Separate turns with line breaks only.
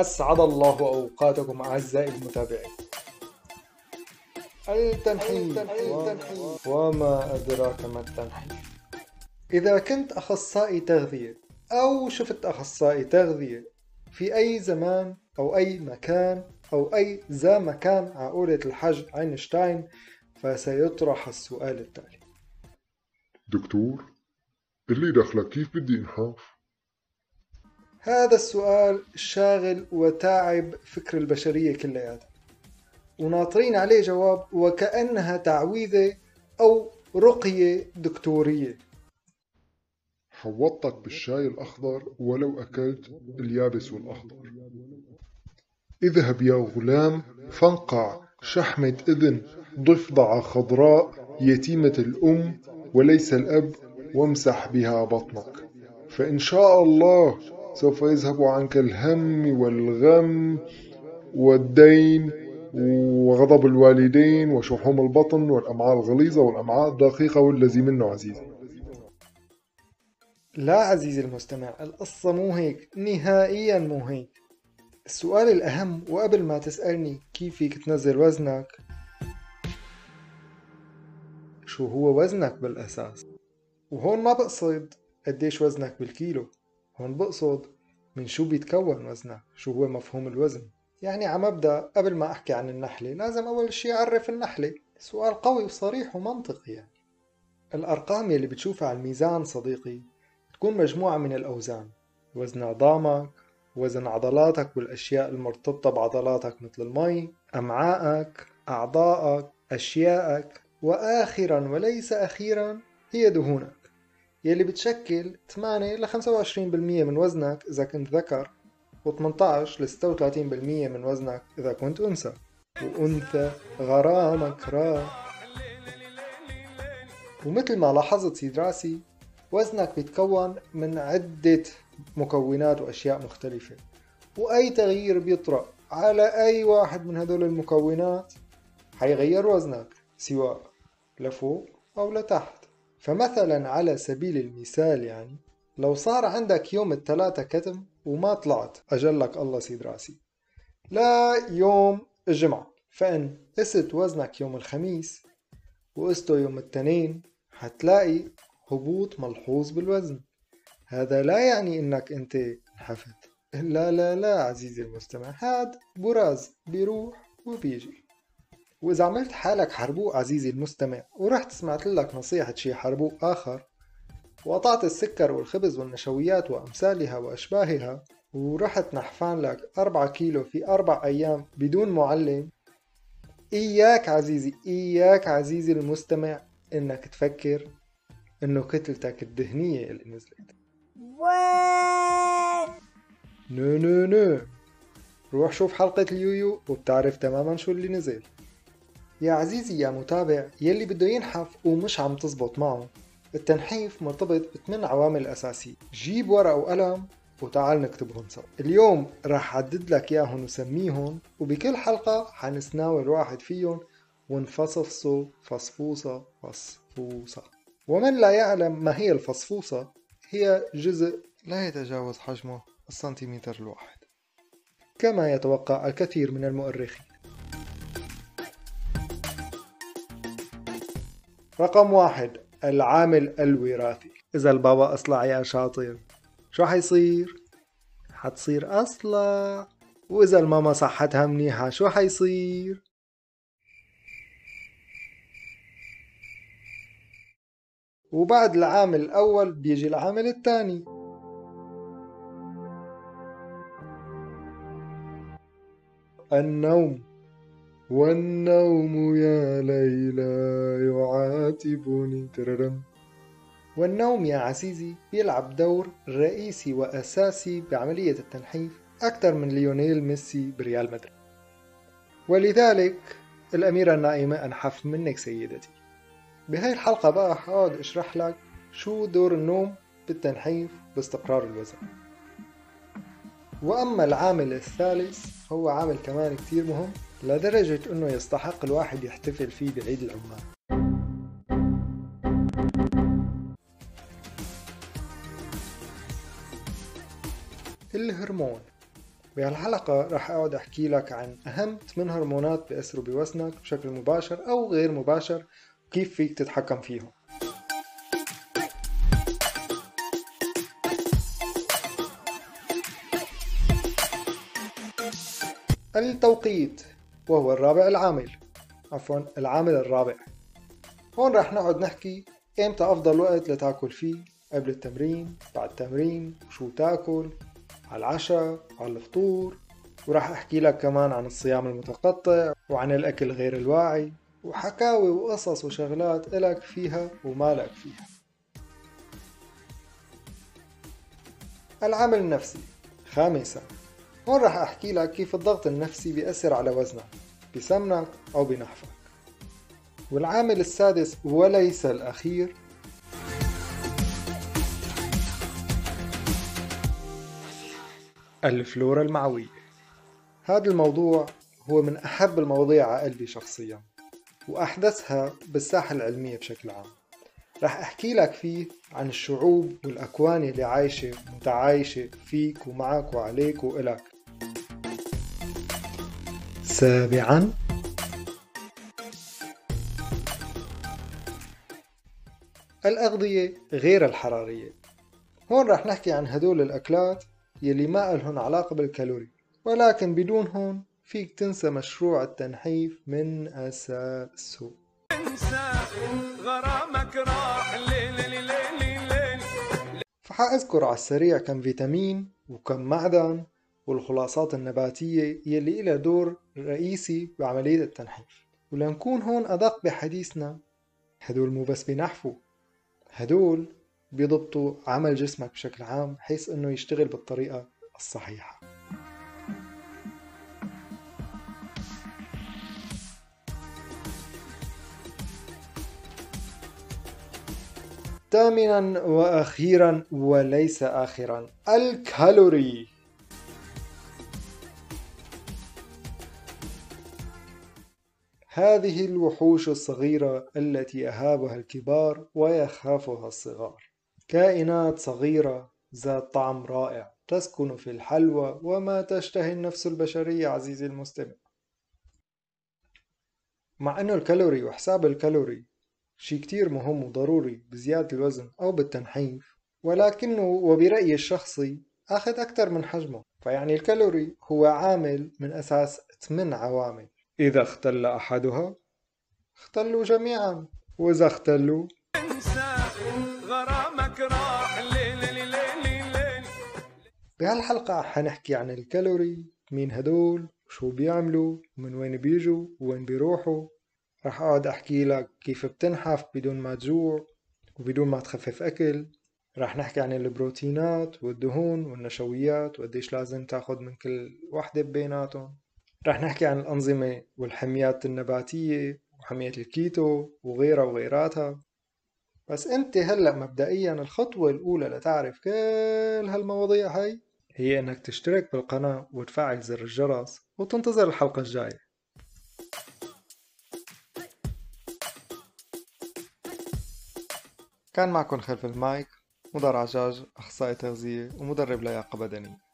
أسعد الله أوقاتكم أعزائي المتابعين. التنحيف وما أدراك ما التنحيف إذا كنت أخصائي تغذية أو شفت أخصائي تغذية في أي زمان أو أي مكان أو أي ذا مكان عقولة الحج أينشتاين فسيطرح السؤال التالي.
دكتور اللي دخلك كيف بدي إنحاف؟
هذا السؤال شاغل وتاعب فكر البشرية كلياتها. وناطرين عليه جواب وكأنها تعويذة أو رقية دكتورية.
حوضتك بالشاي الأخضر ولو أكلت اليابس والأخضر اذهب يا غلام فانقع شحمة إذن ضفدعة خضراء يتيمة الأم وليس الأب وامسح بها بطنك. فإن شاء الله سوف يذهب عنك الهم والغم والدين وغضب الوالدين وشحوم البطن والأمعاء الغليظة والأمعاء الدقيقة والذي منه عزيزي
لا عزيزي المستمع القصة مو هيك نهائيا مو هيك. السؤال الأهم وقبل ما تسألني كيف فيك تنزل وزنك؟ شو هو وزنك بالأساس؟ وهون ما بقصد قديش وزنك بالكيلو. هون بقصد من شو بيتكون وزنك شو هو مفهوم الوزن. يعني على مبدأ قبل ما أحكي عن النحلة لازم أول شي أعرف النحلة. سؤال قوي وصريح ومنطقي يعني. الأرقام يلي بتشوفها على الميزان صديقي تكون مجموعة من الأوزان. وزن عظامك وزن عضلاتك والأشياء المرتبطة بعضلاتك مثل المي أمعائك أعضائك أشيائك وآخرا وليس أخيرا هي دهونك. يلي بتشكل 8 ل 25% من وزنك إذا كنت ذكر و18 ل 36% من وزنك إذا كنت أنثى. وأنثى غرامك راح ومثل ما لاحظت سيد راسي وزنك بيتكون من عدة مكونات وأشياء مختلفة. وأي تغيير بيطرأ على أي واحد من هدول المكونات حيغير وزنك سواء لفوق أو لتحت. فمثلا على سبيل المثال يعني لو صار عندك يوم الثلاثة كتم وما طلعت أجلك الله سيد راسي. لا يوم الجمعة فإن قست وزنك يوم الخميس وقسته يوم التنين حتلاقي هبوط ملحوظ بالوزن. هذا لا يعني إنك أنت انحفت لا لا لا عزيزي المستمع هاد براز بيروح وبيجي. وإذا عملت حالك حربوق عزيزي المستمع ورحت سمعت لك نصيحة شي حربوق آخر. وقطعت السكر والخبز والنشويات وأمثالها وأشباهها ورحت نحفان لك أربعة كيلو في أربع أيام بدون معلم. إياك عزيزي إياك عزيزي المستمع إنك تفكر إنه كتلتك الدهنية اللي نزلت. no no no. روح شوف حلقة اليويو وبتعرف تماما شو اللي نزل. يا عزيزي يا متابع يلي بده ينحف ومش عم تزبط معه. التنحيف مرتبط بثمان عوامل أساسية. جيب ورقة وقلم وتعال نكتبهم سوا اليوم راح عدد لك اياهم وسميهم وبكل حلقة حنسناول واحد فيهم ونفصفصه فصفوصة فصفوصة. ومن لا يعلم ما هي الفصفوصة هي جزء لا يتجاوز حجمه السنتيمتر الواحد. كما يتوقع الكثير من المؤرخين. رقم واحد العامل الوراثي إذا البابا أصلع يا شاطر شو حيصير؟ حتصير أصلع وإذا الماما صحتها منيحة شو حيصير؟ وبعد العامل الأول بيجي العامل الثاني النوم والنوم يا ليلى يعاتبني. والنوم يا عزيزي بيلعب دور رئيسي وأساسي بعملية التنحيف أكثر من ليونيل ميسي بريال مدريد. ولذلك الأميرة النائمة أنحف منك سيدتي. بهاي الحلقة بقى حاول أشرح لك شو دور النوم بالتنحيف باستقرار الوزن. وأما العامل الثالث هو عامل كمان كتير مهم. لدرجة أنه يستحق الواحد يحتفل فيه بعيد العمال الهرمون. بهالحلقة رح أقعد أحكي لك عن أهم 8 هرمونات بيأثروا بوزنك بشكل مباشر أو غير مباشر وكيف فيك تتحكم فيهم. التوقيت. وهو الرابع العامل. عفوا العامل الرابع. هون رح نقعد نحكي إمتى أفضل وقت لتأكل فيه؟ قبل التمرين بعد التمرين وشو تأكل؟ على العشاء على الفطور. وراح أحكي لك كمان عن الصيام المتقطع وعن الأكل غير الواعي وحكاوي وقصص وشغلات إلك فيها وما لك فيها. العامل النفسي. خامسا. هون رح أحكي لك كيف الضغط النفسي بيأثر على وزنك بسمنك أو بنحفك والعامل السادس وليس الأخير. الفلورا المعوية. هذا الموضوع هو من أحب المواضيع على قلبي شخصيا وأحدثها بالساحة العلمية بشكل عام. رح أحكي لك فيه عن الشعوب والأكوان اللي عايشة متعايشة فيك ومعك وعليك وإلك. سابعا الأغذية غير الحرارية. هون رح نحكي عن هدول الأكلات يلي ما إلهن علاقة بالكالوري ولكن بدون هون فيك تنسى مشروع التنحيف من أساسه فحأذكر على السريع كم فيتامين وكم معدن والخلاصات النباتية يلي إلها دور رئيسي بعملية التنحيف ولنكون هون أدق بحديثنا هدول مو بس بينحفوا هدول بيضبطوا عمل جسمك بشكل عام بحيث إنه يشتغل بالطريقة الصحيحة. ثامنا وأخيرا وليس اخرا الكالوري. هذه الوحوش الصغيرة التي يهابها الكبار ويخافها الصغار. كائنات صغيرة ذات طعم رائع تسكن في الحلوى وما تشتهي النفس البشرية عزيزي المستمع. مع أنه الكالوري وحساب الكالوري شي كتير مهم وضروري بزيادة الوزن أو بالتنحيف ولكنه وبرأيي الشخصي أخذ أكثر من حجمه. فيعني الكالوري هو عامل من أساس 8 عوامل. إذا اختل أحدها؟ اختلوا جميعا. وإذا اختلوا؟ بهالحلقة حنحكي عن الكالوري مين هدول شو بيعملوا ومن وين بيجوا وين بيروحوا. رح أقعد أحكي لك كيف بتنحف بدون ما تجوع وبدون ما تخفف أكل. رح نحكي عن البروتينات والدهون والنشويات وقديش لازم تاخد من كل وحدة بيناتهم. رح نحكي عن الأنظمة والحميات النباتية وحمية الكيتو وغيرها وغيراتها. بس أنت هلأ مبدئيا الخطوة الأولى لتعرف كل هالمواضيع هاي هي إنك تشترك بالقناة وتفعل زر الجرس وتنتظر الحلقة الجاية. كان معكم خلف المايك مدر عجاج أخصائي تغذية ومدرب لياقة بدنية.